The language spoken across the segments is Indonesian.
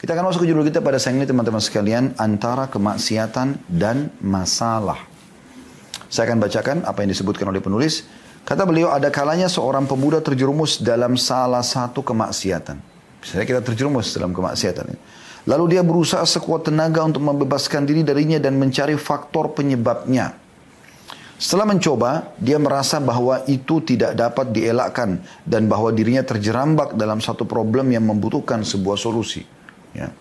Kita akan masuk ke judul kita pada siang ini teman-teman sekalian antara kemaksiatan dan masalah. Saya akan bacakan apa yang disebutkan oleh penulis. Kata beliau ada kalanya seorang pemuda terjerumus dalam salah satu kemaksiatan. Misalnya kita terjerumus dalam kemaksiatan. Lalu dia berusaha sekuat tenaga untuk membebaskan diri darinya dan mencari faktor penyebabnya. Setelah mencoba, dia merasa bahwa itu tidak dapat dielakkan dan bahwa dirinya terjerambak dalam satu problem yang membutuhkan sebuah solusi. Ya.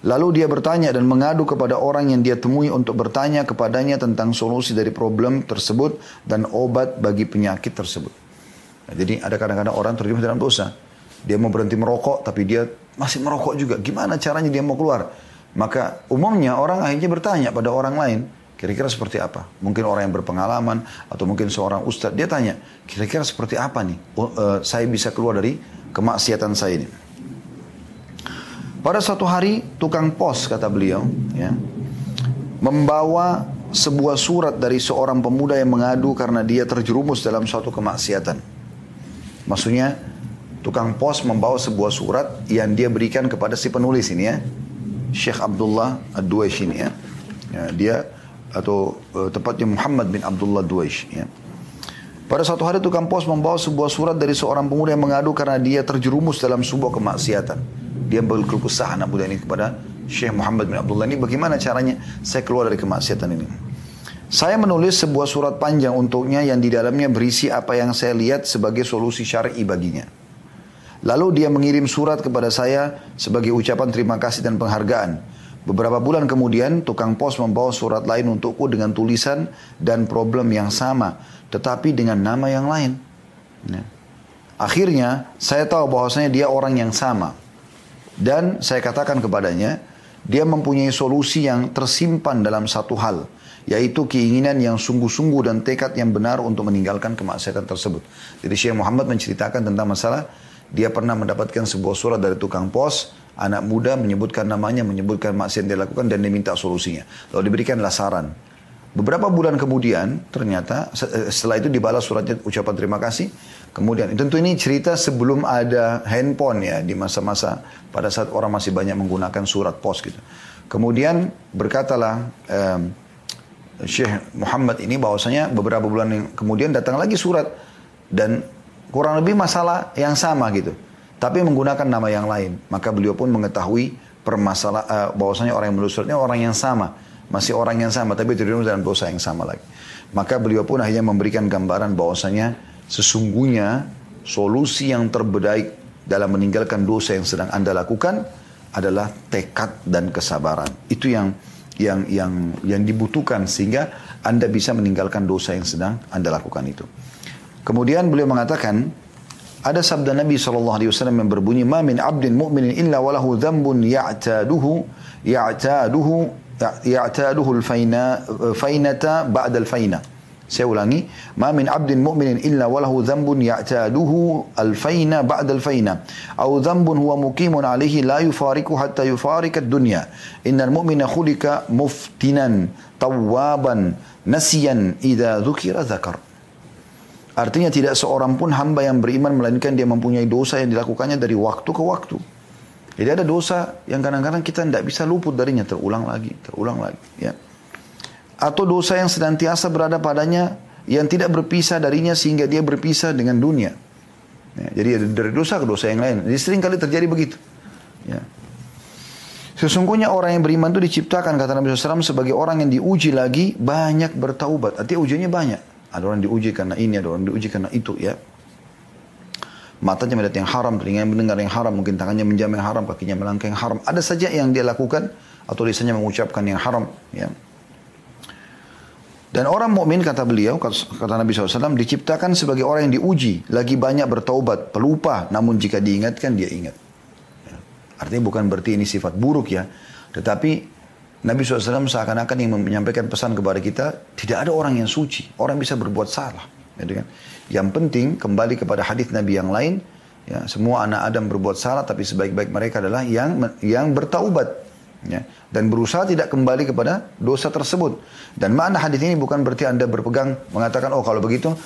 Lalu dia bertanya dan mengadu kepada orang yang dia temui untuk bertanya kepadanya tentang solusi dari problem tersebut dan obat bagi penyakit tersebut. Nah, jadi ada kadang-kadang orang terjebak dalam dosa. Dia mau berhenti merokok tapi dia masih merokok juga. Gimana caranya dia mau keluar? Maka umumnya orang akhirnya bertanya pada orang lain. Kira-kira seperti apa? Mungkin orang yang berpengalaman atau mungkin seorang ustadz. Dia tanya, kira-kira seperti apa nih? Oh, uh, saya bisa keluar dari kemaksiatan saya ini. Pada suatu hari tukang pos kata beliau ya, membawa sebuah surat dari seorang pemuda yang mengadu karena dia terjerumus dalam suatu kemaksiatan. Maksudnya tukang pos membawa sebuah surat yang dia berikan kepada si penulis ini ya. Syekh Abdullah Ad-Duwaish ini ya. ya dia atau uh, tepatnya Muhammad bin Abdullah Duwaish ya. Pada suatu hari tukang pos membawa sebuah surat dari seorang pemuda yang mengadu karena dia terjerumus dalam sebuah kemaksiatan. Dia berkeluh kesah anak muda ini kepada Syekh Muhammad bin Abdullah ini bagaimana caranya saya keluar dari kemaksiatan ini. Saya menulis sebuah surat panjang untuknya yang di dalamnya berisi apa yang saya lihat sebagai solusi syar'i baginya. Lalu dia mengirim surat kepada saya sebagai ucapan terima kasih dan penghargaan. Beberapa bulan kemudian, tukang pos membawa surat lain untukku dengan tulisan dan problem yang sama, tetapi dengan nama yang lain. Ya. Akhirnya, saya tahu bahwasanya dia orang yang sama. Dan saya katakan kepadanya, dia mempunyai solusi yang tersimpan dalam satu hal, yaitu keinginan yang sungguh-sungguh dan tekad yang benar untuk meninggalkan kemaksiatan tersebut. Jadi Syekh Muhammad menceritakan tentang masalah dia pernah mendapatkan sebuah surat dari tukang pos, anak muda menyebutkan namanya, menyebutkan maksiat yang dia lakukan dan dia minta solusinya. Lalu diberikanlah saran. Beberapa bulan kemudian ternyata eh, setelah itu dibalas suratnya ucapan terima kasih. Kemudian tentu ini cerita sebelum ada handphone ya di masa-masa pada saat orang masih banyak menggunakan surat pos gitu. Kemudian berkatalah um, Syekh Muhammad ini bahwasanya beberapa bulan kemudian datang lagi surat dan kurang lebih masalah yang sama gitu. Tapi menggunakan nama yang lain. Maka beliau pun mengetahui permasalahan uh, bahwasanya orang yang menulis suratnya orang yang sama. Masih orang yang sama tapi terjun dalam dosa yang sama lagi. Maka beliau pun akhirnya memberikan gambaran bahwasanya Sesungguhnya solusi yang terbaik dalam meninggalkan dosa yang sedang Anda lakukan adalah tekad dan kesabaran. Itu yang yang yang yang dibutuhkan sehingga Anda bisa meninggalkan dosa yang sedang Anda lakukan itu. Kemudian beliau mengatakan ada sabda Nabi SAW yang berbunyi ma min abdin mu'minin illa walahu dzambun ya'taduhu ya'taduhu ya'taduhu al-faina fainata ba'da al-faina. Saya ulangi, ma min abdin mu'minin illa walahu dhanbun ya'taduhu alfaina ba'da alfaina aw dhanbun huwa muqimun alayhi la yufariku hatta yufarika ad-dunya. Innal mu'mina khulika muftinan tawwaban nasiyan idza dzukira dzakar. Artinya tidak seorang pun hamba yang beriman melainkan dia mempunyai dosa yang dilakukannya dari waktu ke waktu. Jadi ada dosa yang kadang-kadang kita tidak bisa luput darinya terulang lagi, terulang lagi. Ya atau dosa yang senantiasa berada padanya yang tidak berpisah darinya sehingga dia berpisah dengan dunia. Ya, jadi dari dosa ke dosa yang lain. Jadi sering kali terjadi begitu. Ya. Sesungguhnya orang yang beriman itu diciptakan kata Nabi SAW sebagai orang yang diuji lagi banyak bertaubat. Artinya ujiannya banyak. Ada orang diuji karena ini, ada orang diuji karena itu ya. Matanya melihat yang haram, telinga mendengar yang haram, mungkin tangannya menjamah yang haram, kakinya melangkah yang haram. Ada saja yang dia lakukan atau lisannya mengucapkan yang haram. Ya. Dan orang mukmin kata beliau, kata Nabi SAW, diciptakan sebagai orang yang diuji, lagi banyak bertaubat, pelupa, namun jika diingatkan dia ingat. Ya. Artinya bukan berarti ini sifat buruk ya, tetapi Nabi SAW seakan-akan yang menyampaikan pesan kepada kita, tidak ada orang yang suci, orang bisa berbuat salah. Kan? Yang penting kembali kepada hadis Nabi yang lain, ya, semua anak Adam berbuat salah, tapi sebaik-baik mereka adalah yang yang bertaubat. Ya. Dan berusaha tidak kembali kepada dosa tersebut. Dan mana hadis ini bukan berarti anda berpegang mengatakan oh kalau begitu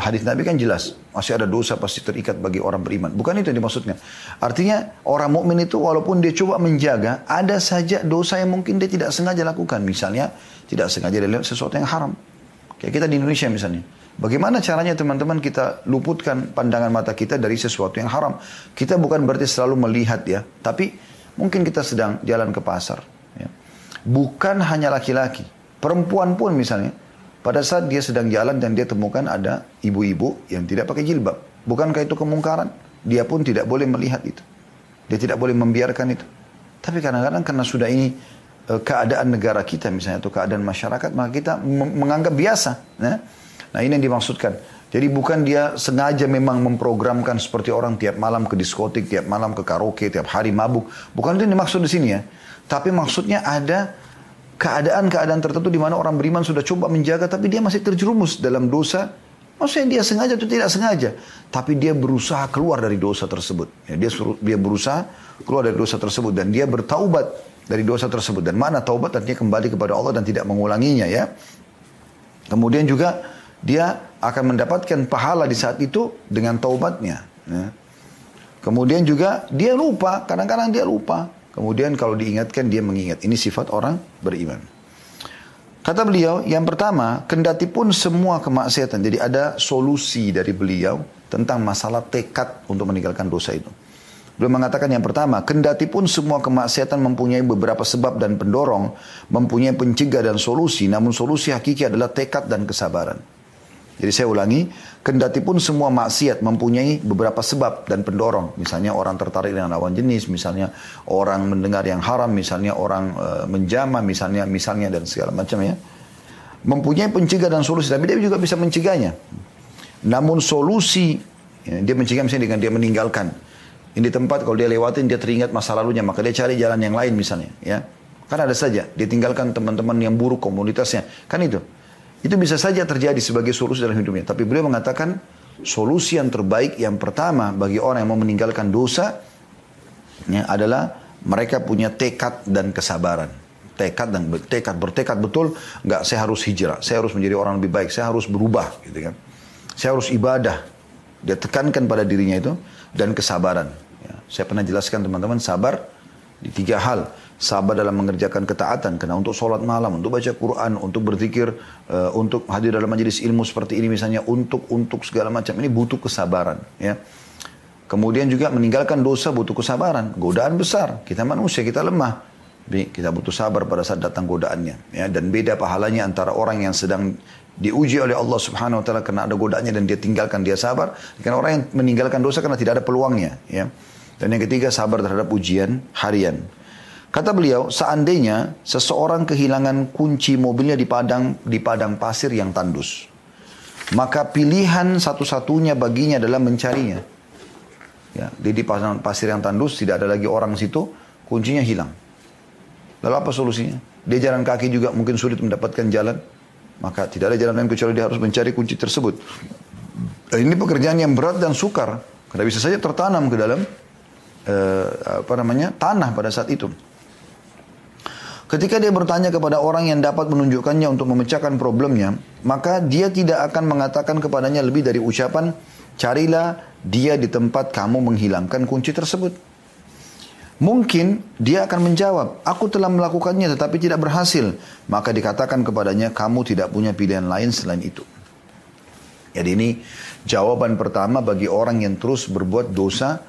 hadis Nabi kan jelas masih ada dosa pasti terikat bagi orang beriman. Bukan itu yang dimaksudnya. Artinya orang mukmin itu walaupun dia coba menjaga ada saja dosa yang mungkin dia tidak sengaja lakukan. Misalnya tidak sengaja dia lihat sesuatu yang haram. Kayak kita di Indonesia misalnya. Bagaimana caranya teman-teman kita luputkan pandangan mata kita dari sesuatu yang haram. Kita bukan berarti selalu melihat ya. Tapi mungkin kita sedang jalan ke pasar. Ya. Bukan hanya laki-laki. Perempuan pun misalnya. Pada saat dia sedang jalan dan dia temukan ada ibu-ibu yang tidak pakai jilbab. Bukankah itu kemungkaran? Dia pun tidak boleh melihat itu. Dia tidak boleh membiarkan itu. Tapi kadang-kadang karena sudah ini eh, keadaan negara kita misalnya atau keadaan masyarakat maka kita menganggap biasa. Ya. Nah ini yang dimaksudkan. Jadi bukan dia sengaja memang memprogramkan seperti orang tiap malam ke diskotik, tiap malam ke karaoke, tiap hari mabuk. Bukan itu yang dimaksud di sini ya. Tapi maksudnya ada keadaan-keadaan tertentu di mana orang beriman sudah coba menjaga tapi dia masih terjerumus dalam dosa. Maksudnya dia sengaja atau tidak sengaja. Tapi dia berusaha keluar dari dosa tersebut. Ya, dia suruh, dia berusaha keluar dari dosa tersebut. Dan dia bertaubat dari dosa tersebut. Dan mana taubat artinya kembali kepada Allah dan tidak mengulanginya ya. Kemudian juga dia akan mendapatkan pahala di saat itu dengan taubatnya. Ya. Kemudian juga dia lupa, kadang-kadang dia lupa. Kemudian kalau diingatkan dia mengingat. Ini sifat orang beriman. Kata beliau, yang pertama, kendati pun semua kemaksiatan. Jadi ada solusi dari beliau tentang masalah tekad untuk meninggalkan dosa itu. Beliau mengatakan yang pertama, kendati pun semua kemaksiatan mempunyai beberapa sebab dan pendorong, mempunyai pencegah dan solusi, namun solusi hakiki adalah tekad dan kesabaran. Jadi saya ulangi, kendati pun semua maksiat mempunyai beberapa sebab dan pendorong. Misalnya orang tertarik dengan lawan jenis, misalnya orang mendengar yang haram, misalnya orang e, menjama, misalnya misalnya dan segala macam ya. Mempunyai pencegah dan solusi, tapi dia juga bisa mencegahnya. Namun solusi, ya, dia mencegah misalnya dengan dia meninggalkan. Ini tempat kalau dia lewatin dia teringat masa lalunya, maka dia cari jalan yang lain misalnya. ya Kan ada saja, dia tinggalkan teman-teman yang buruk komunitasnya. Kan itu. Itu bisa saja terjadi sebagai solusi dalam hidupnya. Tapi beliau mengatakan solusi yang terbaik yang pertama bagi orang yang mau meninggalkan dosa ya, adalah mereka punya tekad dan kesabaran. Tekad dan tekad bertekad betul, nggak saya harus hijrah, saya harus menjadi orang lebih baik, saya harus berubah, gitu kan. Saya harus ibadah. Dia tekankan pada dirinya itu dan kesabaran. Ya, saya pernah jelaskan teman-teman sabar di tiga hal sabar dalam mengerjakan ketaatan karena untuk sholat malam, untuk baca Quran, untuk berzikir, uh, untuk hadir dalam majelis ilmu seperti ini misalnya, untuk untuk segala macam ini butuh kesabaran, ya. Kemudian juga meninggalkan dosa butuh kesabaran, godaan besar. Kita manusia, kita lemah. Kita butuh sabar pada saat datang godaannya, ya. Dan beda pahalanya antara orang yang sedang diuji oleh Allah Subhanahu wa taala karena ada godaannya dan dia tinggalkan dia sabar, dengan orang yang meninggalkan dosa karena tidak ada peluangnya, ya. Dan yang ketiga sabar terhadap ujian harian. Kata beliau, seandainya seseorang kehilangan kunci mobilnya di padang di padang pasir yang tandus, maka pilihan satu-satunya baginya adalah mencarinya. Ya, di padang pasir yang tandus tidak ada lagi orang situ, kuncinya hilang. Lalu apa solusinya? Dia jalan kaki juga mungkin sulit mendapatkan jalan, maka tidak ada jalan lain kecuali dia harus mencari kunci tersebut. Dan ini pekerjaan yang berat dan sukar, karena bisa saja tertanam ke dalam uh, apa namanya tanah pada saat itu. Ketika dia bertanya kepada orang yang dapat menunjukkannya untuk memecahkan problemnya, maka dia tidak akan mengatakan kepadanya lebih dari ucapan, carilah dia di tempat kamu menghilangkan kunci tersebut. Mungkin dia akan menjawab, aku telah melakukannya tetapi tidak berhasil. Maka dikatakan kepadanya, kamu tidak punya pilihan lain selain itu. Jadi ini jawaban pertama bagi orang yang terus berbuat dosa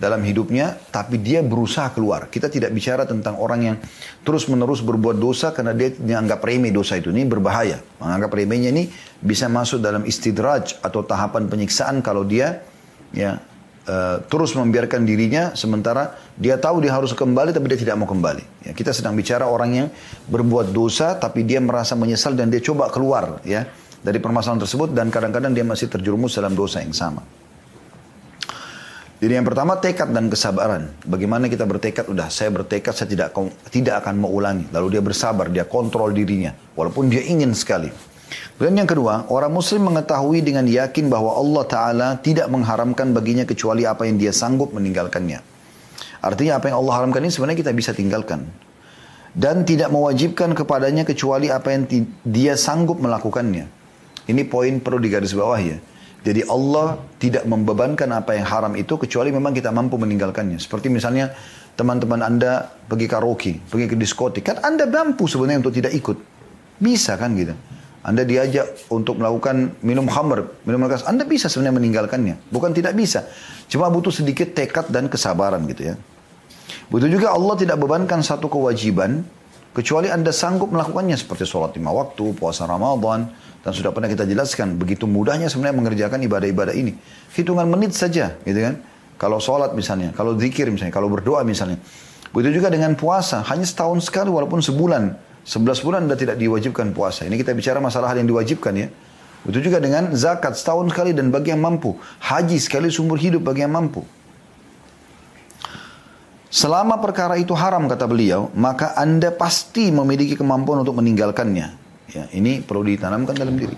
dalam hidupnya, tapi dia berusaha keluar. Kita tidak bicara tentang orang yang terus-menerus berbuat dosa karena dia dianggap remeh dosa itu. Ini berbahaya. Menganggap remehnya ini bisa masuk dalam istidraj atau tahapan penyiksaan kalau dia ya uh, terus membiarkan dirinya sementara dia tahu dia harus kembali tapi dia tidak mau kembali. Ya, kita sedang bicara orang yang berbuat dosa tapi dia merasa menyesal dan dia coba keluar ya dari permasalahan tersebut dan kadang-kadang dia masih terjerumus dalam dosa yang sama. Jadi yang pertama tekad dan kesabaran. Bagaimana kita bertekad, udah saya bertekad saya tidak tidak akan mengulangi. Lalu dia bersabar, dia kontrol dirinya. Walaupun dia ingin sekali. Dan yang kedua, orang muslim mengetahui dengan yakin bahwa Allah Ta'ala tidak mengharamkan baginya kecuali apa yang dia sanggup meninggalkannya. Artinya apa yang Allah haramkan ini sebenarnya kita bisa tinggalkan. dan tidak mewajibkan kepadanya kecuali apa yang dia sanggup melakukannya. Ini poin perlu digaris bawah ya. Jadi Allah tidak membebankan apa yang haram itu kecuali memang kita mampu meninggalkannya. Seperti misalnya teman-teman Anda pergi karaoke, pergi ke diskotik. Kan Anda mampu sebenarnya untuk tidak ikut. Bisa kan gitu. Anda diajak untuk melakukan minum khamr, minum keras. Anda bisa sebenarnya meninggalkannya. Bukan tidak bisa. Cuma butuh sedikit tekad dan kesabaran gitu ya. Begitu juga Allah tidak bebankan satu kewajiban kecuali Anda sanggup melakukannya seperti sholat lima waktu, puasa Ramadan, dan sudah pernah kita jelaskan begitu mudahnya sebenarnya mengerjakan ibadah-ibadah ini. Hitungan menit saja, gitu kan? Kalau sholat misalnya, kalau zikir misalnya, kalau berdoa misalnya. Begitu juga dengan puasa, hanya setahun sekali walaupun sebulan. Sebelas bulan Anda tidak diwajibkan puasa. Ini kita bicara masalah hal yang diwajibkan ya. Begitu juga dengan zakat setahun sekali dan bagi yang mampu. Haji sekali sumber hidup bagi yang mampu. Selama perkara itu haram kata beliau, maka anda pasti memiliki kemampuan untuk meninggalkannya. Ya, ini perlu ditanamkan dalam diri.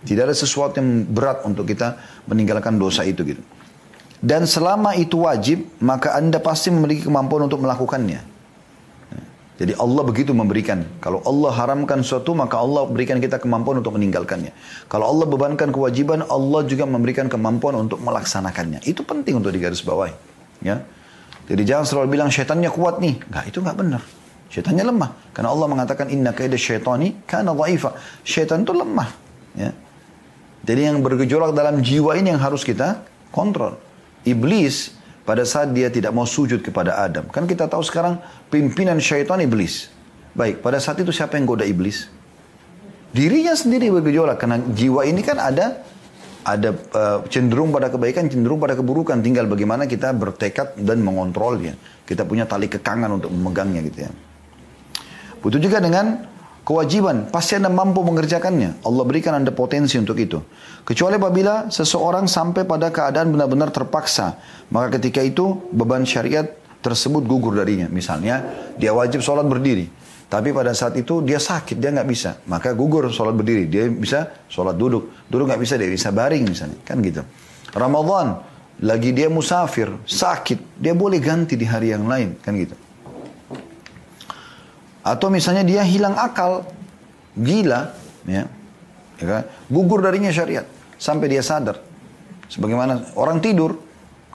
Tidak ada sesuatu yang berat untuk kita meninggalkan dosa itu gitu. Dan selama itu wajib, maka anda pasti memiliki kemampuan untuk melakukannya. Ya, jadi Allah begitu memberikan. Kalau Allah haramkan sesuatu, maka Allah berikan kita kemampuan untuk meninggalkannya. Kalau Allah bebankan kewajiban, Allah juga memberikan kemampuan untuk melaksanakannya. Itu penting untuk digarisbawahi. Ya. Jadi jangan selalu bilang syaitannya kuat nih. Enggak, itu enggak benar. Syaitannya lemah. Karena Allah mengatakan inna kaida syaitani kana dhaifa. Syaitan itu lemah. Ya. Jadi yang bergejolak dalam jiwa ini yang harus kita kontrol. Iblis pada saat dia tidak mau sujud kepada Adam. Kan kita tahu sekarang pimpinan syaitan iblis. Baik, pada saat itu siapa yang goda iblis? Dirinya sendiri bergejolak. Karena jiwa ini kan ada ada uh, cenderung pada kebaikan, cenderung pada keburukan. Tinggal bagaimana kita bertekad dan mengontrolnya. Kita punya tali kekangan untuk memegangnya gitu ya. Butuh juga dengan kewajiban. Pasti Anda mampu mengerjakannya. Allah berikan Anda potensi untuk itu. Kecuali apabila seseorang sampai pada keadaan benar-benar terpaksa. Maka ketika itu beban syariat tersebut gugur darinya. Misalnya dia wajib sholat berdiri. Tapi pada saat itu dia sakit, dia nggak bisa. Maka gugur sholat berdiri. Dia bisa sholat duduk. Duduk nggak bisa, dia bisa baring misalnya. Kan gitu. Ramadan, lagi dia musafir, sakit. Dia boleh ganti di hari yang lain. Kan gitu. Atau misalnya dia hilang akal, gila. ya, ya kan? Gugur darinya syariat. Sampai dia sadar. Sebagaimana orang tidur,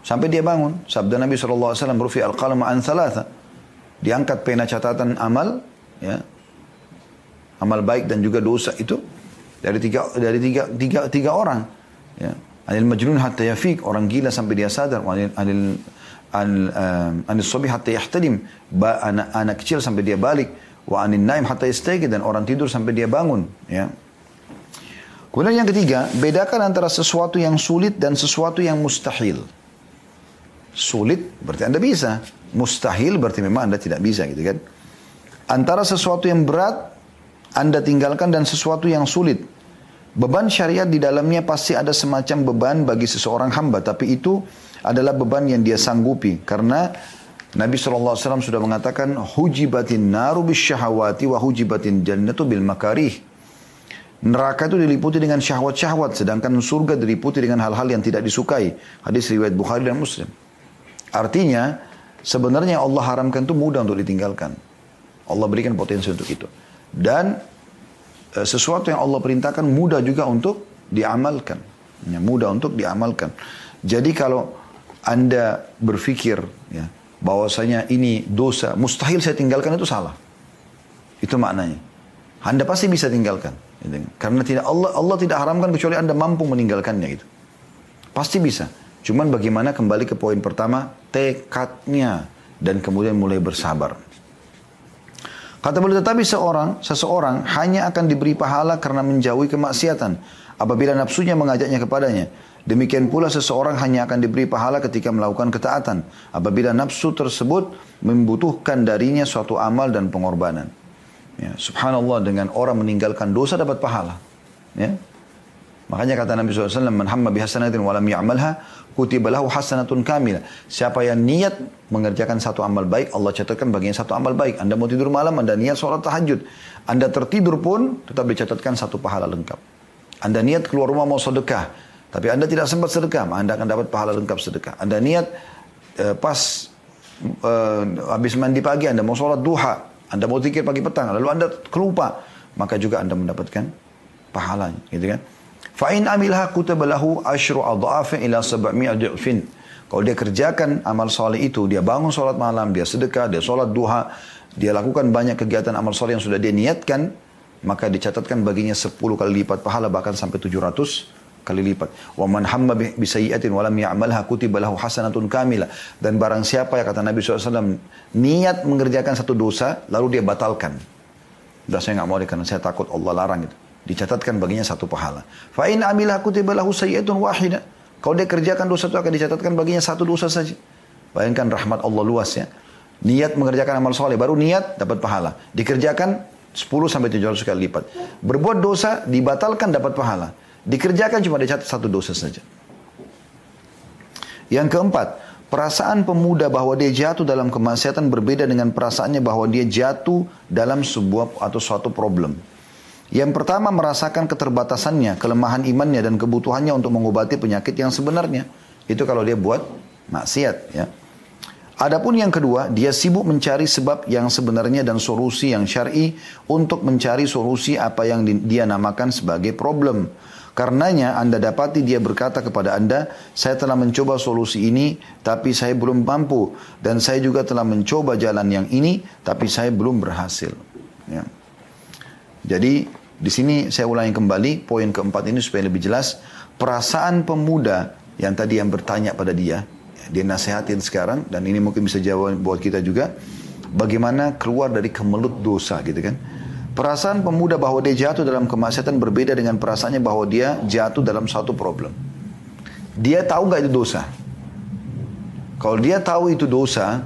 sampai dia bangun. Sabda Nabi SAW, Rufi al-qalam an thalatha. Diangkat pena catatan amal, ya amal baik dan juga dosa itu dari tiga dari tiga tiga, tiga orang ya anil majnun hatta yafik orang gila sampai dia sadar anil anil anil sobi hatta yahtadim anak anak kecil sampai dia balik. Wa anil naim hatta yastaqid dan orang tidur sampai dia bangun ya. Kemudian yang ketiga bedakan antara sesuatu yang sulit dan sesuatu yang mustahil. Sulit berarti anda bisa. Mustahil berarti memang anda tidak bisa gitu kan? Antara sesuatu yang berat Anda tinggalkan dan sesuatu yang sulit. Beban syariat di dalamnya pasti ada semacam beban bagi seseorang hamba. Tapi itu adalah beban yang dia sanggupi. Karena Nabi SAW sudah mengatakan, Hujibatin naru bisyahawati wa hujibatin jannatu bil makarih. Neraka itu diliputi dengan syahwat-syahwat. Sedangkan surga diliputi dengan hal-hal yang tidak disukai. Hadis riwayat Bukhari dan Muslim. Artinya, sebenarnya Allah haramkan itu mudah untuk ditinggalkan. Allah berikan potensi untuk itu. Dan sesuatu yang Allah perintahkan mudah juga untuk diamalkan. Ya, mudah untuk diamalkan. Jadi kalau Anda berpikir ya, bahwasanya ini dosa, mustahil saya tinggalkan itu salah. Itu maknanya. Anda pasti bisa tinggalkan. Gitu. Karena tidak Allah Allah tidak haramkan kecuali Anda mampu meninggalkannya gitu. Pasti bisa. Cuman bagaimana kembali ke poin pertama, tekadnya dan kemudian mulai bersabar. Kata beliau, tetapi seorang, seseorang hanya akan diberi pahala karena menjauhi kemaksiatan apabila nafsunya mengajaknya kepadanya. Demikian pula seseorang hanya akan diberi pahala ketika melakukan ketaatan apabila nafsu tersebut membutuhkan darinya suatu amal dan pengorbanan. Ya, subhanallah dengan orang meninggalkan dosa dapat pahala. Ya. Makanya kata Nabi SAW, Man hamma bihasanatin walam ya'malha, kutibalahu hasanatun kamila. Siapa yang niat mengerjakan satu amal baik, Allah catatkan bagian satu amal baik. Anda mau tidur malam, Anda niat sholat tahajud. Anda tertidur pun tetap dicatatkan satu pahala lengkap. Anda niat keluar rumah mau sedekah, tapi Anda tidak sempat sedekah, Anda akan dapat pahala lengkap sedekah. Anda niat uh, pas uh, habis mandi pagi Anda mau sholat duha, Anda mau zikir pagi petang, lalu Anda kelupa, maka juga Anda mendapatkan pahalanya, gitu kan? Fa'in amilha kutabalahu ashru adha'afin ila sab'mi'a du'fin. Kalau dia kerjakan amal soleh itu, dia bangun sholat malam, dia sedekah, dia sholat duha, dia lakukan banyak kegiatan amal soleh yang sudah dia niatkan, maka dicatatkan baginya 10 kali lipat pahala bahkan sampai 700 kali lipat. Wa man hamma bi sayyi'atin wa lam ya'malha kutiba lahu hasanatun kamilah. Dan barang siapa ya kata Nabi SAW niat mengerjakan satu dosa lalu dia batalkan. Sudah saya nggak mau karena saya takut Allah larang itu. Dicatatkan baginya satu pahala. Fa in amilha kutiba lahu sayyi'atun wahidah. Kalau dia kerjakan dosa itu akan dicatatkan baginya satu dosa saja. Bayangkan rahmat Allah luas ya. Niat mengerjakan amal soleh, baru niat dapat pahala. Dikerjakan 10 sampai 700 kali lipat. Berbuat dosa dibatalkan dapat pahala. Dikerjakan cuma dicatat satu dosa saja. Yang keempat, perasaan pemuda bahwa dia jatuh dalam kemaksiatan berbeda dengan perasaannya bahwa dia jatuh dalam sebuah atau suatu problem. Yang pertama merasakan keterbatasannya, kelemahan imannya dan kebutuhannya untuk mengobati penyakit yang sebenarnya. Itu kalau dia buat maksiat ya. Adapun yang kedua, dia sibuk mencari sebab yang sebenarnya dan solusi yang syar'i untuk mencari solusi apa yang dia namakan sebagai problem. Karenanya Anda dapati dia berkata kepada Anda, saya telah mencoba solusi ini, tapi saya belum mampu. Dan saya juga telah mencoba jalan yang ini, tapi saya belum berhasil. Ya. Jadi di sini saya ulangi kembali, poin keempat ini supaya lebih jelas. Perasaan pemuda yang tadi yang bertanya pada dia, dia nasihatin sekarang, dan ini mungkin bisa jawab buat kita juga, bagaimana keluar dari kemelut dosa gitu kan. Perasaan pemuda bahwa dia jatuh dalam kemaksiatan berbeda dengan perasaannya bahwa dia jatuh dalam satu problem. Dia tahu nggak itu dosa? Kalau dia tahu itu dosa,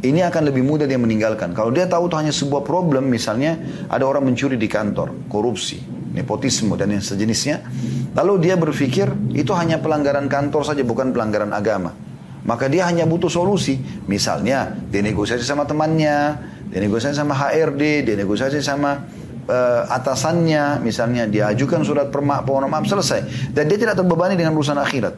ini akan lebih mudah dia meninggalkan. Kalau dia tahu itu hanya sebuah problem, misalnya ada orang mencuri di kantor, korupsi, nepotisme dan yang sejenisnya, lalu dia berpikir itu hanya pelanggaran kantor saja, bukan pelanggaran agama. Maka dia hanya butuh solusi. Misalnya, dia negosiasi sama temannya, dia negosiasi sama HRD, dia negosiasi sama uh, atasannya, misalnya dia ajukan surat permohonan maaf selesai. Dan dia tidak terbebani dengan urusan akhirat.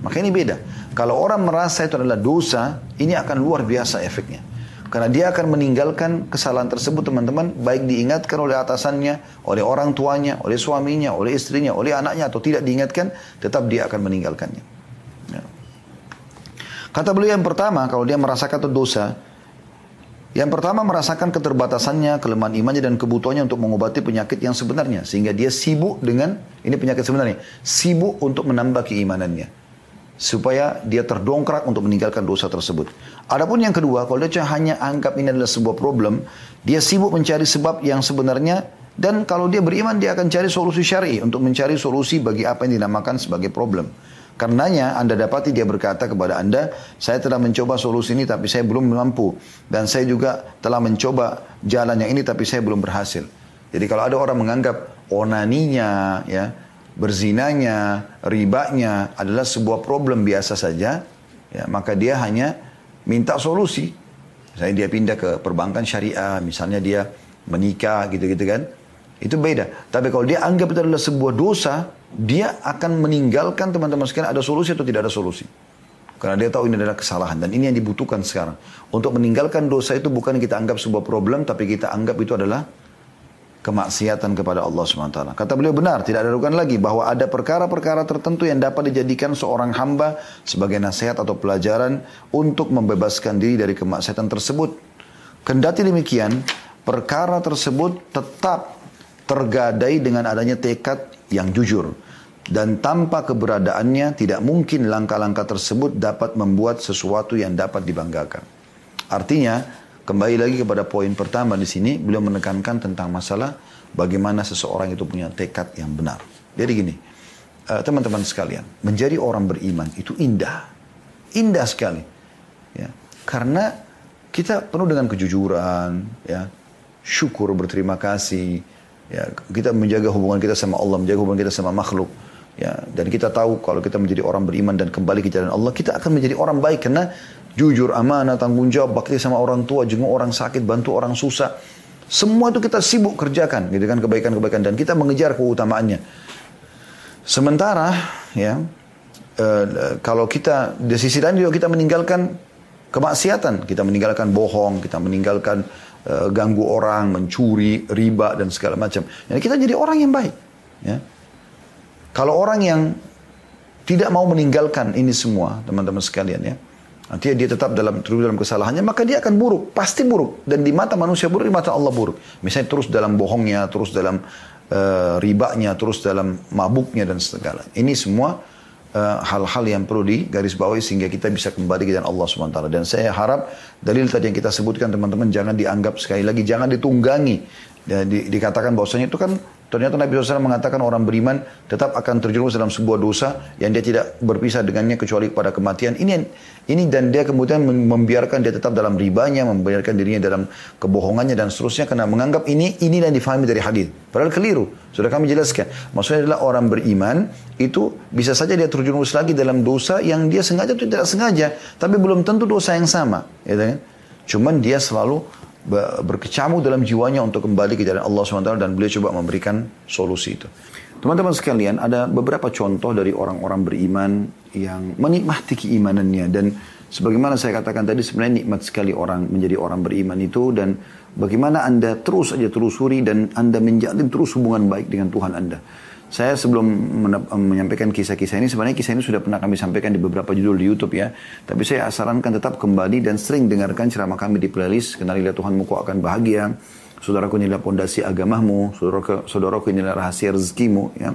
Maka ini beda. Kalau orang merasa itu adalah dosa, ini akan luar biasa efeknya. Karena dia akan meninggalkan kesalahan tersebut teman-teman, baik diingatkan oleh atasannya, oleh orang tuanya, oleh suaminya, oleh istrinya, oleh anaknya, atau tidak diingatkan, tetap dia akan meninggalkannya. Ya. Kata beliau yang pertama, kalau dia merasakan itu dosa, yang pertama merasakan keterbatasannya, kelemahan imannya dan kebutuhannya untuk mengobati penyakit yang sebenarnya. Sehingga dia sibuk dengan, ini penyakit sebenarnya, sibuk untuk menambah keimanannya. Supaya dia terdongkrak untuk meninggalkan dosa tersebut. Adapun yang kedua, kalau dia hanya anggap ini adalah sebuah problem, dia sibuk mencari sebab yang sebenarnya dan kalau dia beriman dia akan cari solusi syari untuk mencari solusi bagi apa yang dinamakan sebagai problem. Karenanya Anda dapati dia berkata kepada Anda, saya telah mencoba solusi ini tapi saya belum mampu. Dan saya juga telah mencoba jalan yang ini tapi saya belum berhasil. Jadi kalau ada orang menganggap onaninya, ya, berzinanya, ribanya adalah sebuah problem biasa saja, ya, maka dia hanya minta solusi. Misalnya dia pindah ke perbankan syariah, misalnya dia menikah gitu-gitu kan. Itu beda. Tapi kalau dia anggap itu adalah sebuah dosa, dia akan meninggalkan teman-teman sekalian ada solusi atau tidak ada solusi. Karena dia tahu ini adalah kesalahan dan ini yang dibutuhkan sekarang. Untuk meninggalkan dosa itu bukan kita anggap sebuah problem tapi kita anggap itu adalah kemaksiatan kepada Allah SWT. Kata beliau benar, tidak ada raguan lagi bahwa ada perkara-perkara tertentu yang dapat dijadikan seorang hamba sebagai nasihat atau pelajaran untuk membebaskan diri dari kemaksiatan tersebut. Kendati demikian, perkara tersebut tetap tergadai dengan adanya tekad yang jujur dan tanpa keberadaannya tidak mungkin langkah-langkah tersebut dapat membuat sesuatu yang dapat dibanggakan. Artinya, kembali lagi kepada poin pertama di sini, beliau menekankan tentang masalah bagaimana seseorang itu punya tekad yang benar. Jadi gini, eh, teman-teman sekalian, menjadi orang beriman itu indah, indah sekali, ya, karena kita penuh dengan kejujuran, ya, syukur berterima kasih, ya, kita menjaga hubungan kita sama Allah, menjaga hubungan kita sama makhluk, Ya, dan kita tahu kalau kita menjadi orang beriman dan kembali ke jalan Allah, kita akan menjadi orang baik. Karena jujur, amanah, tanggung jawab, bakti sama orang tua, jenguk orang sakit, bantu orang susah. Semua itu kita sibuk kerjakan, gitu kan kebaikan-kebaikan dan kita mengejar keutamaannya. Sementara ya e, kalau kita di sisi lain juga kita meninggalkan kemaksiatan, kita meninggalkan bohong, kita meninggalkan uh, ganggu orang, mencuri, riba dan segala macam. Jadi kita jadi orang yang baik. Ya. Kalau orang yang tidak mau meninggalkan ini semua, teman-teman sekalian ya, nanti dia tetap dalam terus dalam kesalahannya, maka dia akan buruk, pasti buruk. Dan di mata manusia buruk, di mata Allah buruk. Misalnya terus dalam bohongnya, terus dalam uh, ribanya, terus dalam mabuknya dan segala. Ini semua Eh, hal-hal uh, yang perlu digarisbawahi sehingga kita bisa kembali ke jalan Allah SWT. Dan saya harap dalil tadi yang kita sebutkan teman-teman jangan dianggap sekali lagi, jangan ditunggangi. Dan di, dikatakan bahwasanya itu kan Ternyata Nabi SAW mengatakan orang beriman tetap akan terjerumus dalam sebuah dosa yang dia tidak berpisah dengannya kecuali pada kematian. Ini ini dan dia kemudian membiarkan dia tetap dalam ribanya, membiarkan dirinya dalam kebohongannya dan seterusnya karena menganggap ini ini yang difahami dari hadis. Padahal keliru. Sudah kami jelaskan. Maksudnya adalah orang beriman itu bisa saja dia terjerumus lagi dalam dosa yang dia sengaja atau tidak sengaja, tapi belum tentu dosa yang sama, ya kan? Cuman dia selalu berkecamuk dalam jiwanya untuk kembali ke jalan Allah SWT dan beliau coba memberikan solusi itu. Teman-teman sekalian, ada beberapa contoh dari orang-orang beriman yang menikmati keimanannya dan sebagaimana saya katakan tadi sebenarnya nikmat sekali orang menjadi orang beriman itu dan bagaimana Anda terus saja telusuri dan Anda menjalin terus hubungan baik dengan Tuhan Anda. Saya sebelum menyampaikan kisah-kisah ini, sebenarnya kisah ini sudah pernah kami sampaikan di beberapa judul di YouTube ya. Tapi saya sarankan tetap kembali dan sering dengarkan ceramah kami di playlist. Kenalilah Tuhanmu kau akan bahagia. Saudaraku inilah pondasi agamamu. Saudaraku, saudaraku inilah rahasia rezekimu. Ya.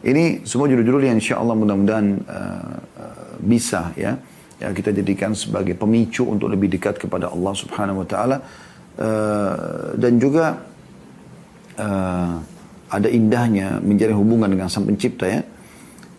Ini semua judul-judul yang insya Allah mudah-mudahan uh, bisa ya. ya. Kita jadikan sebagai pemicu untuk lebih dekat kepada Allah subhanahu wa ta'ala. Uh, dan juga... Uh, ada indahnya menjalin hubungan dengan sang pencipta ya.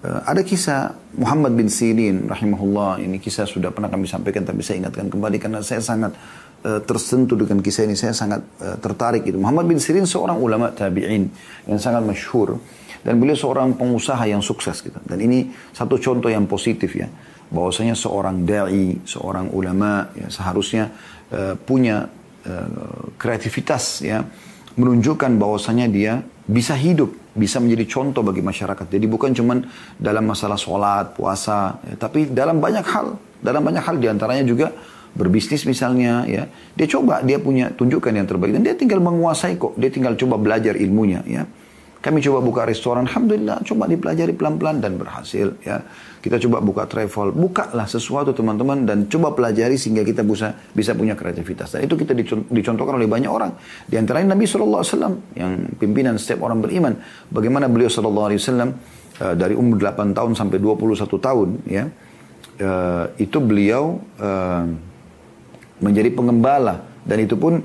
Uh, ada kisah Muhammad bin Sirin rahimahullah. Ini kisah sudah pernah kami sampaikan tapi saya ingatkan kembali karena saya sangat uh, tersentuh dengan kisah ini. Saya sangat uh, tertarik itu. Muhammad bin Sirin seorang ulama tabi'in yang sangat masyhur. Dan beliau seorang pengusaha yang sukses gitu. Dan ini satu contoh yang positif ya. Bahwasanya seorang dai seorang ulama ya seharusnya uh, punya uh, kreativitas ya menunjukkan bahwasanya dia bisa hidup, bisa menjadi contoh bagi masyarakat. Jadi bukan cuma dalam masalah sholat, puasa, ya, tapi dalam banyak hal, dalam banyak hal di antaranya juga berbisnis misalnya, ya dia coba dia punya tunjukkan yang terbaik dan dia tinggal menguasai kok, dia tinggal coba belajar ilmunya, ya. Kami coba buka restoran, alhamdulillah, coba dipelajari pelan-pelan dan berhasil, ya. Kita coba buka travel, bukalah sesuatu teman-teman dan coba pelajari sehingga kita bisa bisa punya kreativitas. Dan itu kita dicontohkan oleh banyak orang. Di antaranya Nabi SAW yang pimpinan setiap orang beriman. Bagaimana beliau SAW uh, dari umur 8 tahun sampai 21 tahun ya. Uh, itu beliau uh, menjadi pengembala dan itu pun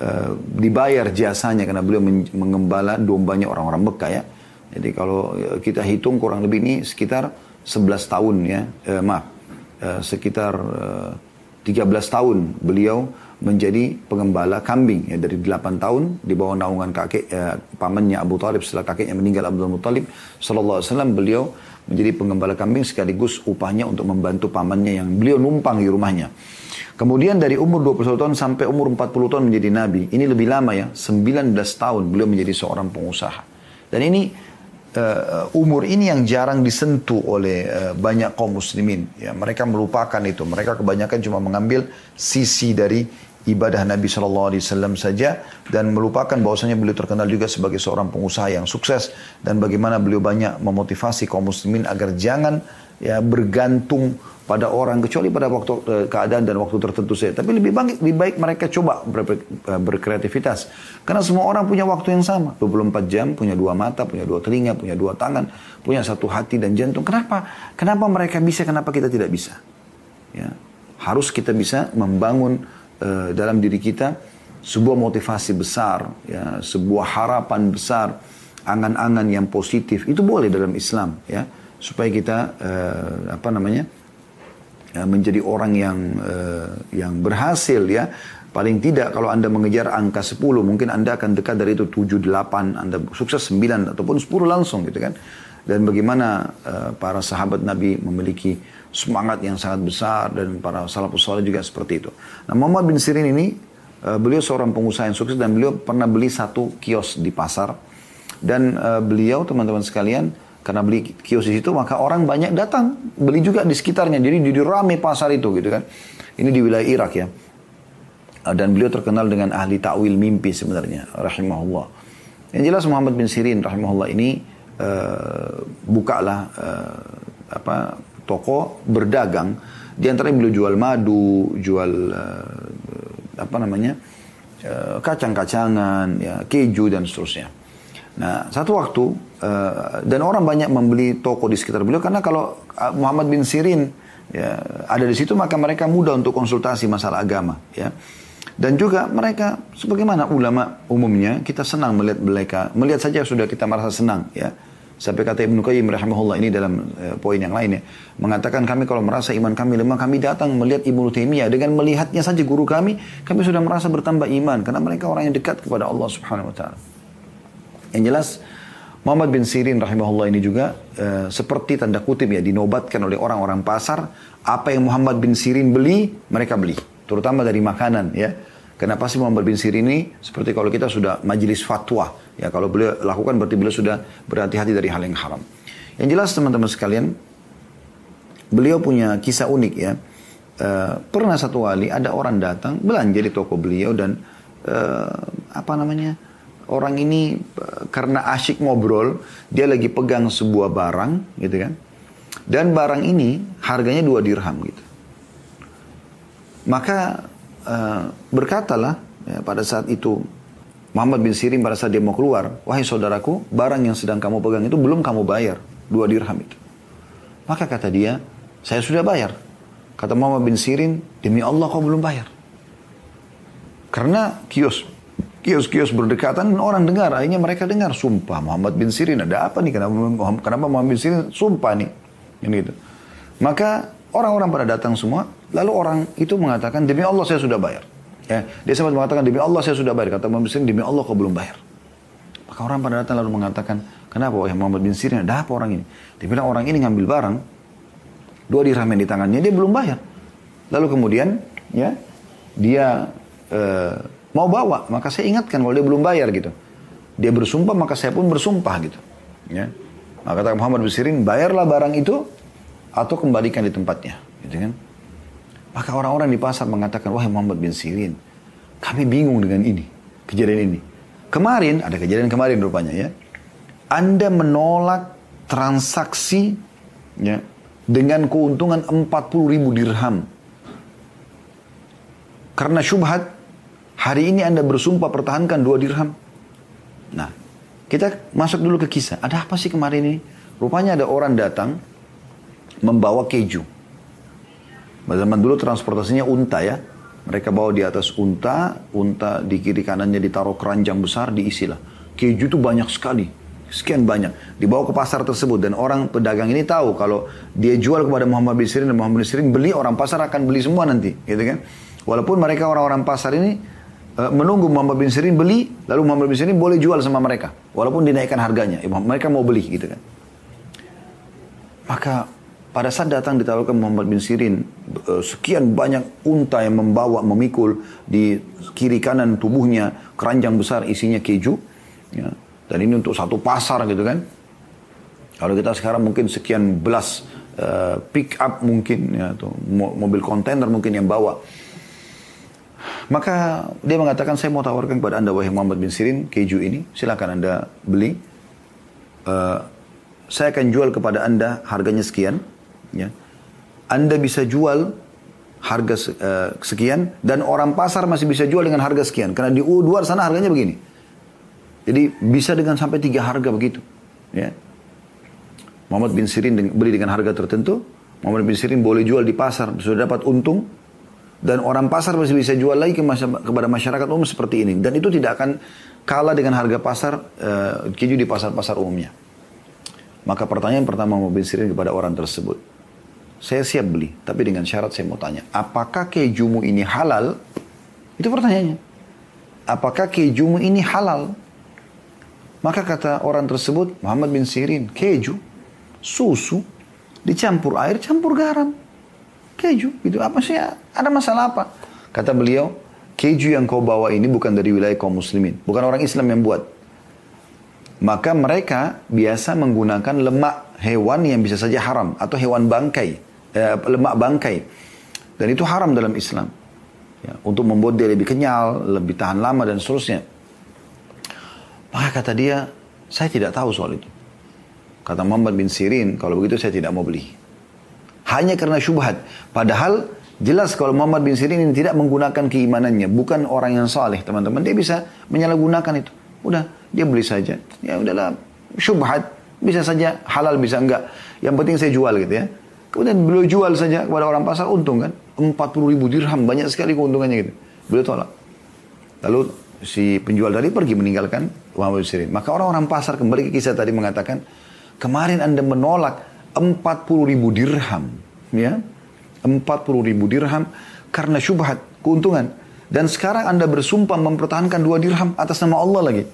uh, dibayar jasanya karena beliau mengembala dombanya orang-orang Mekah ya. Jadi kalau kita hitung kurang lebih ini sekitar 11 tahun ya, eh, maaf, eh, sekitar eh, 13 tahun beliau menjadi pengembala kambing ya dari 8 tahun di bawah naungan kakek eh, pamannya Abu Talib setelah kakeknya meninggal Abdul Muttalib sallallahu alaihi wasallam beliau menjadi pengembala kambing sekaligus upahnya untuk membantu pamannya yang beliau numpang di rumahnya. Kemudian dari umur 21 tahun sampai umur 40 tahun menjadi nabi. Ini lebih lama ya, 19 tahun beliau menjadi seorang pengusaha. Dan ini uh, umur ini yang jarang disentuh oleh uh, banyak kaum muslimin. Ya, mereka melupakan itu. Mereka kebanyakan cuma mengambil sisi dari ibadah Nabi Shallallahu Alaihi Wasallam saja dan melupakan bahwasanya beliau terkenal juga sebagai seorang pengusaha yang sukses dan bagaimana beliau banyak memotivasi kaum muslimin agar jangan ya bergantung pada orang kecuali pada waktu uh, keadaan dan waktu tertentu saja. Tapi lebih baik, lebih baik mereka coba ber, ber, uh, berkreativitas. Karena semua orang punya waktu yang sama. 24 jam, punya dua mata, punya dua telinga, punya dua tangan, punya satu hati dan jantung. Kenapa? Kenapa mereka bisa, kenapa kita tidak bisa? Ya. Harus kita bisa membangun uh, dalam diri kita sebuah motivasi besar, ya, sebuah harapan besar, angan-angan yang positif. Itu boleh dalam Islam, ya, supaya kita uh, apa namanya? ya, menjadi orang yang uh, yang berhasil ya. Paling tidak kalau Anda mengejar angka 10, mungkin Anda akan dekat dari itu 7, 8, Anda sukses 9 ataupun 10 langsung gitu kan. Dan bagaimana uh, para sahabat Nabi memiliki semangat yang sangat besar dan para salafus saleh juga seperti itu. Nah, Muhammad bin Sirin ini uh, beliau seorang pengusaha yang sukses dan beliau pernah beli satu kios di pasar dan uh, beliau teman-teman sekalian karena beli kios di situ maka orang banyak datang beli juga di sekitarnya. Jadi di rame pasar itu gitu kan. Ini di wilayah Irak ya. Uh, dan beliau terkenal dengan ahli ta'wil mimpi sebenarnya, rahimahullah. Yang jelas Muhammad bin Sirin rahimahullah ini uh, bukalah uh, apa toko berdagang di antaranya beliau jual madu, jual uh, apa namanya uh, kacang-kacangan, ya keju dan seterusnya. Nah satu waktu uh, dan orang banyak membeli toko di sekitar beliau karena kalau Muhammad bin Sirin ya, ada di situ maka mereka mudah untuk konsultasi masalah agama ya. Dan juga mereka sebagaimana ulama umumnya kita senang melihat mereka melihat saja sudah kita merasa senang ya. Sampai kata Ibnu Qayyim rahimahullah ini dalam uh, poin yang lainnya mengatakan kami kalau merasa iman kami lemah kami datang melihat Ibnu Taimiyah. Dengan melihatnya saja guru kami kami sudah merasa bertambah iman karena mereka orang yang dekat kepada Allah Subhanahu wa taala. Yang jelas Muhammad bin Sirin rahimahullah ini juga uh, seperti tanda kutip ya dinobatkan oleh orang-orang pasar apa yang Muhammad bin Sirin beli mereka beli. Terutama dari makanan ya Kenapa sih Muhammad bin Sirin ini seperti kalau kita sudah majelis fatwa ya kalau beliau lakukan berarti beliau sudah berhati-hati dari hal yang haram. Yang jelas teman-teman sekalian beliau punya kisah unik ya. Uh, pernah satu kali ada orang datang belanja di toko beliau dan uh, apa namanya orang ini uh, karena asyik ngobrol dia lagi pegang sebuah barang gitu kan dan barang ini harganya dua dirham gitu maka uh, berkatalah ya, pada saat itu Muhammad bin Sirin pada saat dia mau keluar, wahai saudaraku, barang yang sedang kamu pegang itu belum kamu bayar, dua dirham itu. Maka kata dia, saya sudah bayar. Kata Muhammad bin Sirin, demi Allah kau belum bayar. Karena kios, kios-kios berdekatan orang dengar, akhirnya mereka dengar, sumpah Muhammad bin Sirin ada apa nih, kenapa, kenapa Muhammad bin Sirin sumpah nih, ini itu. Maka orang-orang pada datang semua, Lalu orang itu mengatakan, demi Allah saya sudah bayar. Ya, dia sempat mengatakan, demi Allah saya sudah bayar. Kata Muhammad bin Sirin, demi Allah kau belum bayar. Maka orang pada datang lalu mengatakan, kenapa wahai Muhammad bin Sirin, ada apa orang ini? Dia bilang orang ini ngambil barang, dua dirham di tangannya, dia belum bayar. Lalu kemudian, ya, dia e, mau bawa, maka saya ingatkan kalau dia belum bayar gitu. Dia bersumpah, maka saya pun bersumpah gitu. Ya. Maka kata Muhammad bin Sirin, bayarlah barang itu atau kembalikan di tempatnya. Gitu kan? Maka orang-orang di pasar mengatakan, wahai Muhammad bin Sirin, kami bingung dengan ini, kejadian ini. Kemarin, ada kejadian kemarin rupanya ya. Anda menolak transaksi ya, dengan keuntungan 40 ribu dirham. Karena syubhat, hari ini Anda bersumpah pertahankan dua dirham. Nah, kita masuk dulu ke kisah. Ada apa sih kemarin ini? Rupanya ada orang datang membawa keju. Zaman dulu transportasinya unta ya. Mereka bawa di atas unta, unta di kiri kanannya ditaruh keranjang besar, diisilah. Keju itu banyak sekali, sekian banyak. Dibawa ke pasar tersebut dan orang pedagang ini tahu kalau dia jual kepada Muhammad bin Sirin dan Muhammad bin Sirin beli, orang pasar akan beli semua nanti, gitu kan? Walaupun mereka orang-orang pasar ini uh, menunggu Muhammad bin Sirin beli, lalu Muhammad bin Sirin boleh jual sama mereka, walaupun dinaikkan harganya. Mereka mau beli, gitu kan? Maka pada saat datang ditawarkan Muhammad bin Sirin, eh, sekian banyak unta yang membawa, memikul di kiri kanan tubuhnya keranjang besar isinya keju. Ya. Dan ini untuk satu pasar gitu kan. Kalau kita sekarang mungkin sekian belas uh, pick up mungkin ya, atau mobil kontainer mungkin yang bawa. Maka dia mengatakan saya mau tawarkan kepada anda wahai Muhammad bin Sirin keju ini silakan anda beli. Uh, saya akan jual kepada anda harganya sekian ya. Anda bisa jual harga uh, sekian dan orang pasar masih bisa jual dengan harga sekian. Karena di luar sana harganya begini. Jadi bisa dengan sampai tiga harga begitu ya. Muhammad bin Sirin beli dengan harga tertentu. Muhammad bin Sirin boleh jual di pasar sudah dapat untung. Dan orang pasar masih bisa jual lagi ke kepada masyarakat umum seperti ini. Dan itu tidak akan kalah dengan harga pasar uh, keju di pasar-pasar umumnya. Maka pertanyaan pertama Muhammad bin Sirin kepada orang tersebut saya siap beli, tapi dengan syarat saya mau tanya, apakah kejumu ini halal? Itu pertanyaannya. Apakah kejumu ini halal? Maka kata orang tersebut, Muhammad bin Sirin, keju, susu, dicampur air, campur garam. Keju, itu apa sih? Ada masalah apa? Kata beliau, keju yang kau bawa ini bukan dari wilayah kaum muslimin. Bukan orang Islam yang buat. Maka mereka biasa menggunakan lemak hewan yang bisa saja haram atau hewan bangkai eh, lemak bangkai. Dan itu haram dalam Islam. Ya, untuk membuat dia lebih kenyal, lebih tahan lama dan seterusnya. Maka kata dia, saya tidak tahu soal itu. Kata Muhammad bin Sirin, kalau begitu saya tidak mau beli. Hanya karena syubhat. Padahal jelas kalau Muhammad bin Sirin ini tidak menggunakan keimanannya. Bukan orang yang saleh teman-teman. Dia bisa menyalahgunakan itu. Udah, dia beli saja. Ya udahlah, syubhat. Bisa saja halal, bisa enggak. Yang penting saya jual gitu ya. Kemudian beliau jual saja kepada orang pasar, untung kan. 40 ribu dirham, banyak sekali keuntungannya gitu. Beliau tolak. Lalu si penjual tadi pergi meninggalkan Muhammad bin Sirin. Maka orang-orang pasar kembali ke kisah tadi mengatakan, kemarin anda menolak 40 ribu dirham. ya 40 ribu dirham karena syubhat, keuntungan. Dan sekarang anda bersumpah mempertahankan dua dirham atas nama Allah lagi.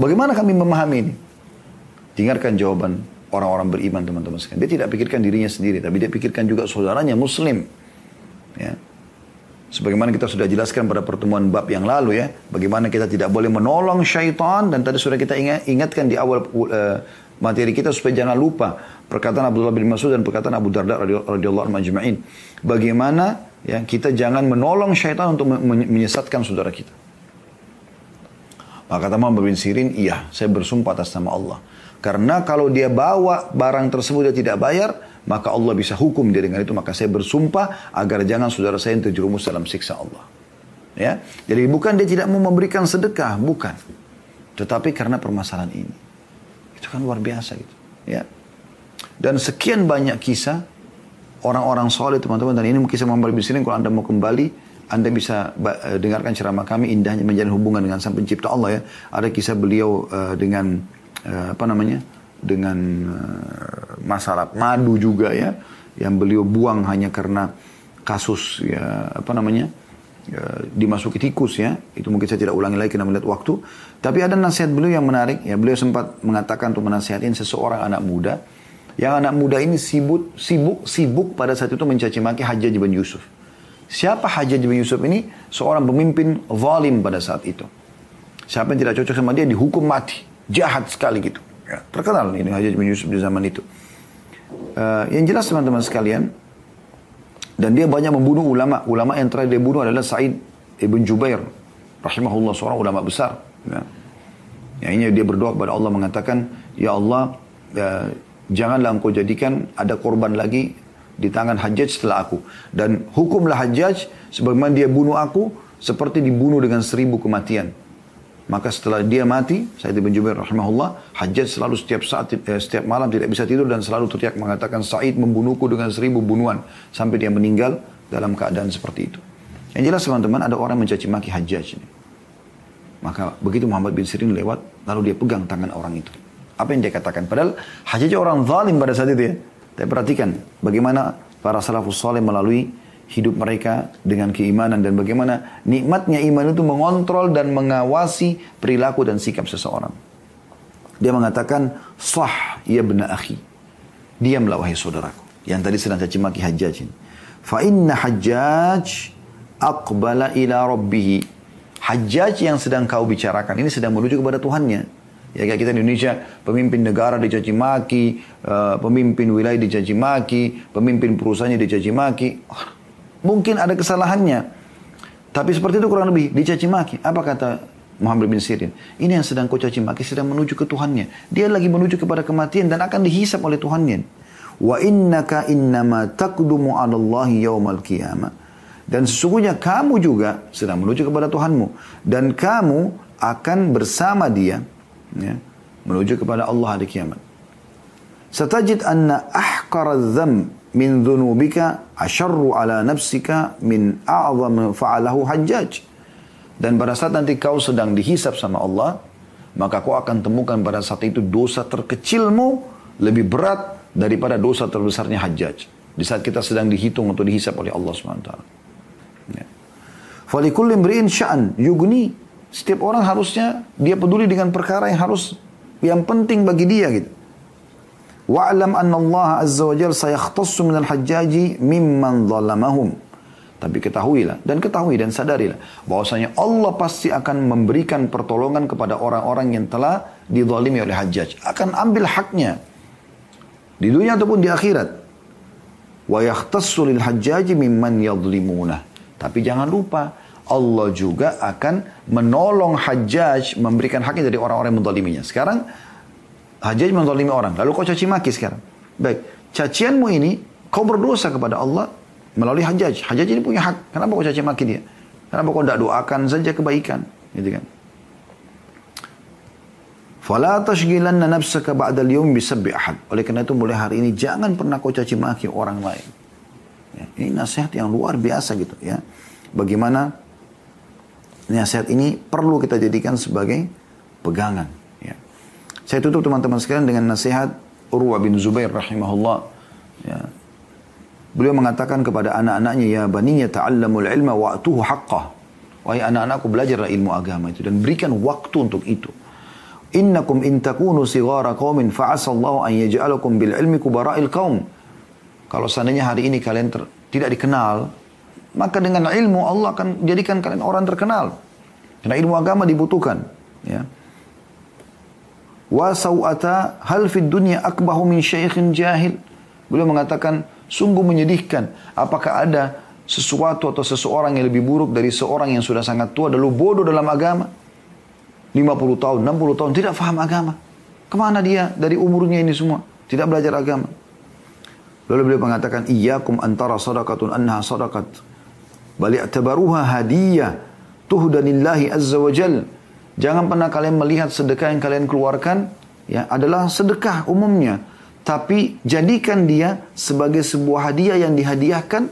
Bagaimana kami memahami ini? Dengarkan jawaban orang-orang beriman teman-teman sekalian. Dia tidak pikirkan dirinya sendiri, tapi dia pikirkan juga saudaranya muslim. Ya. Sebagaimana kita sudah jelaskan pada pertemuan bab yang lalu ya, bagaimana kita tidak boleh menolong syaitan dan tadi sudah kita ingat, ingatkan di awal uh, materi kita supaya jangan lupa perkataan Abdullah bin Mas'ud dan perkataan Abu Darda radhiyallahu anhu majma'in. Bagaimana ya kita jangan menolong syaitan untuk menyesatkan saudara kita. Maka kata Muhammad bin Sirin, iya, saya bersumpah atas nama Allah. Karena kalau dia bawa barang tersebut dia tidak bayar, maka Allah bisa hukum dia dengan itu. Maka saya bersumpah agar jangan saudara saya yang terjerumus dalam siksa Allah. Ya, jadi bukan dia tidak mau memberikan sedekah, bukan. Tetapi karena permasalahan ini. Itu kan luar biasa gitu. Ya. Dan sekian banyak kisah orang-orang soleh teman-teman dan ini kisah Muhammad bin Sirin kalau anda mau kembali anda bisa uh, dengarkan ceramah kami indahnya menjalin hubungan dengan sang pencipta Allah ya ada kisah beliau uh, dengan uh, apa namanya dengan uh, masalah madu juga ya yang beliau buang hanya karena kasus ya apa namanya ya, dimasuki tikus ya. Itu mungkin saya tidak ulangi lagi karena melihat waktu. Tapi ada nasihat beliau yang menarik ya. Beliau sempat mengatakan untuk menasihatin seseorang anak muda. Yang anak muda ini sibuk sibuk sibuk pada saat itu mencaci maki Hajjaj bin Yusuf. Siapa Hajjaj bin Yusuf ini? Seorang pemimpin zalim pada saat itu. Siapa yang tidak cocok sama dia? Dihukum mati jahat sekali gitu ya, terkenal ini Hajjaj bin Yusuf di zaman itu uh, yang jelas teman-teman sekalian dan dia banyak membunuh ulama. Ulama yang terakhir dia bunuh adalah Said ibn Jubair. Rahimahullah seorang ulama besar. Ya. Yang ini dia berdoa kepada Allah mengatakan, Ya Allah, ya, janganlah engkau jadikan ada korban lagi di tangan Hajjaj setelah aku. Dan hukumlah Hajjaj sebagaimana dia bunuh aku seperti dibunuh dengan seribu kematian. Maka setelah dia mati, Said bin Jubair rahimahullah, Hajjaj selalu setiap saat, eh, setiap malam tidak bisa tidur dan selalu teriak mengatakan Said membunuhku dengan seribu bunuhan sampai dia meninggal dalam keadaan seperti itu. Yang jelas teman-teman ada orang mencaci maki Hajjaj ini. Maka begitu Muhammad bin Sirin lewat, lalu dia pegang tangan orang itu. Apa yang dia katakan? Padahal Hajjaj orang zalim pada saat itu ya. Tapi perhatikan bagaimana para salafus saleh melalui hidup mereka dengan keimanan dan bagaimana nikmatnya iman itu mengontrol dan mengawasi perilaku dan sikap seseorang. Dia mengatakan, sah ya benar akhi. Diamlah wahai saudaraku. Yang tadi sedang caci maki hajjaj ini. Fa inna hajjaj aqbala ila rabbihi. Hajjaj yang sedang kau bicarakan ini sedang menuju kepada Tuhannya. Ya kayak kita di Indonesia, pemimpin negara dicaci maki, uh, pemimpin wilayah dicaci maki, pemimpin perusahaannya dicaci maki. Mungkin ada kesalahannya. Tapi seperti itu kurang lebih dicaci maki. Apa kata Muhammad bin Sirin? Ini yang sedang kau caci maki sedang menuju ke Tuhannya. Dia lagi menuju kepada kematian dan akan dihisap oleh Tuhannya. Wa innaka innama takdumu 'ala Allah yaumal qiyamah. Dan sesungguhnya kamu juga sedang menuju kepada Tuhanmu dan kamu akan bersama dia ya, menuju kepada Allah hari kiamat. Satajid anna ahqara dzam min dhunubika asyarru ala nafsika min a'zam fa'alahu hajjaj. Dan pada saat nanti kau sedang dihisap sama Allah, maka kau akan temukan pada saat itu dosa terkecilmu lebih berat daripada dosa terbesarnya hajjaj. Di saat kita sedang dihitung atau dihisap oleh Allah SWT. Ya. Falikulli sya'an yugni. Setiap orang harusnya dia peduli dengan perkara yang harus yang penting bagi dia gitu. Wa'lam anna Allah azza wa jalla sayakhtassu minal hajjaji mimman zalamahum. Tapi ketahuilah dan ketahui dan sadarilah bahwasanya Allah pasti akan memberikan pertolongan kepada orang-orang yang telah dizalimi oleh hajjaj. Akan ambil haknya di dunia ataupun di akhirat. Wa hajjaji mimman yadlimuna. Tapi jangan lupa Allah juga akan menolong Hajjaj memberikan haknya dari orang-orang yang mendoliminya. Sekarang Hajjaj mendolimi orang, lalu kau caci maki sekarang. Baik, cacianmu ini kau berdosa kepada Allah melalui Hajjaj. Hajjaj ini punya hak, kenapa kau caci maki dia? Kenapa kau tidak doakan saja kebaikan? Gitu kan. Fala tashghilanna nafsaka ba'da al-yawm bisabbi ahad. Oleh karena itu mulai hari ini jangan pernah kau caci maki orang lain. Ya, ini nasihat yang luar biasa gitu ya. Bagaimana nasihat ini perlu kita jadikan sebagai pegangan. Ya. Saya tutup teman-teman sekalian dengan nasihat Urwa bin Zubair rahimahullah. Ya. Beliau mengatakan kepada anak-anaknya, Ya baninya ta'allamul ilma wa'tuhu haqqah. Wahai anak-anakku belajarlah ilmu agama itu dan berikan waktu untuk itu. Innakum in takunu sigara qaumin fa'asallahu an yaj'alakum bil ilmi kubara'il qaum. Kalau seandainya hari ini kalian tidak dikenal, maka dengan ilmu Allah akan jadikan kalian orang terkenal. Karena ilmu agama dibutuhkan. Ya. Wa sawata hal fid dunya akbahu min syaikhin jahil. Beliau mengatakan, sungguh menyedihkan. Apakah ada sesuatu atau seseorang yang lebih buruk dari seorang yang sudah sangat tua lalu bodoh dalam agama? 50 tahun, 60 tahun, tidak faham agama. Ke mana dia dari umurnya ini semua? Tidak belajar agama. Lalu beliau mengatakan, Iyakum antara sadaqatun anha sadaqat Bal i'tabaruha hadiyah tuhdanillahi azza wa jal. Jangan pernah kalian melihat sedekah yang kalian keluarkan ya adalah sedekah umumnya, tapi jadikan dia sebagai sebuah hadiah yang dihadiahkan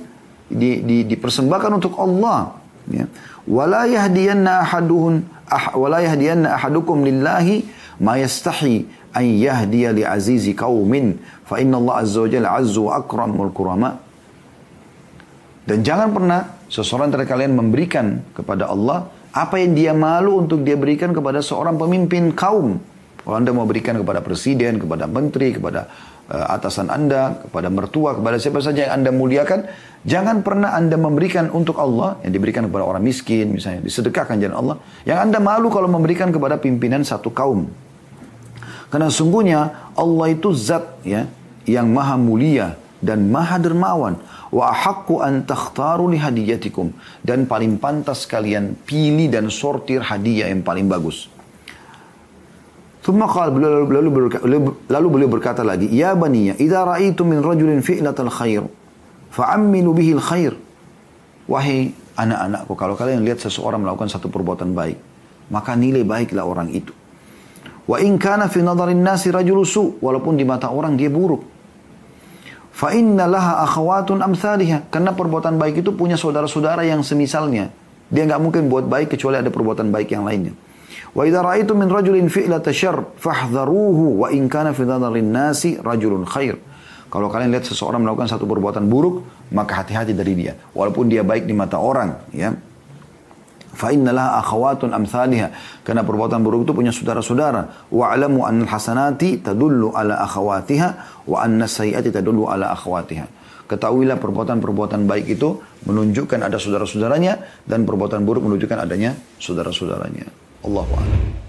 di, di, dipersembahkan untuk Allah ya. Wala yahdiyanna ahaduhun ah, wala yahdiyanna ahadukum lillahi ma yastahi an yahdiya li azizi qaumin fa inna Allah azza wa jalla azzu wa akramul kurama dan jangan pernah seseorang dari kalian memberikan kepada Allah apa yang dia malu untuk dia berikan kepada seorang pemimpin kaum. Kalau anda mau berikan kepada presiden, kepada menteri, kepada uh, atasan anda, kepada mertua, kepada siapa saja yang anda muliakan, jangan pernah anda memberikan untuk Allah yang diberikan kepada orang miskin, misalnya disedekahkan jalan Allah. Yang anda malu kalau memberikan kepada pimpinan satu kaum. Karena sungguhnya Allah itu zat ya yang maha mulia dan maha dermawan wa haqqu an takhtaru li hadiyatikum dan paling pantas kalian pilih dan sortir hadiah yang paling bagus. Thumma lalu, lalu, lalu beliau berkata lagi, "Ya baniya, idza ra'aitu min rajulin fi'latal khair, fa'ammilu bihi khair." Wahai anak-anakku, kalau kalian lihat seseorang melakukan satu perbuatan baik, maka nilai baiklah orang itu. Wa in kana fi nadharin nasi rajul su, walaupun di mata orang dia buruk. Fa inna laha akhawatun amsalihah. Karena perbuatan baik itu punya saudara-saudara yang semisalnya. Dia nggak mungkin buat baik kecuali ada perbuatan baik yang lainnya. Wa idza ra'aitu min rajulin fi'lata syarr fahdharuhu wa in kana fi dhadarin nasi rajulun khair. Kalau kalian lihat seseorang melakukan satu perbuatan buruk, maka hati-hati dari dia. Walaupun dia baik di mata orang, ya. Fa innalah akhawatun amsalihha. Karena perbuatan buruk itu punya saudara-saudara. Wa alamu an hasanati tadullu ala akhawatiha wa anna sayyati tadullu ala akhawatiha. Ketahuilah perbuatan-perbuatan baik itu menunjukkan ada saudara-saudaranya dan perbuatan buruk menunjukkan adanya saudara-saudaranya. Allahu a'lam.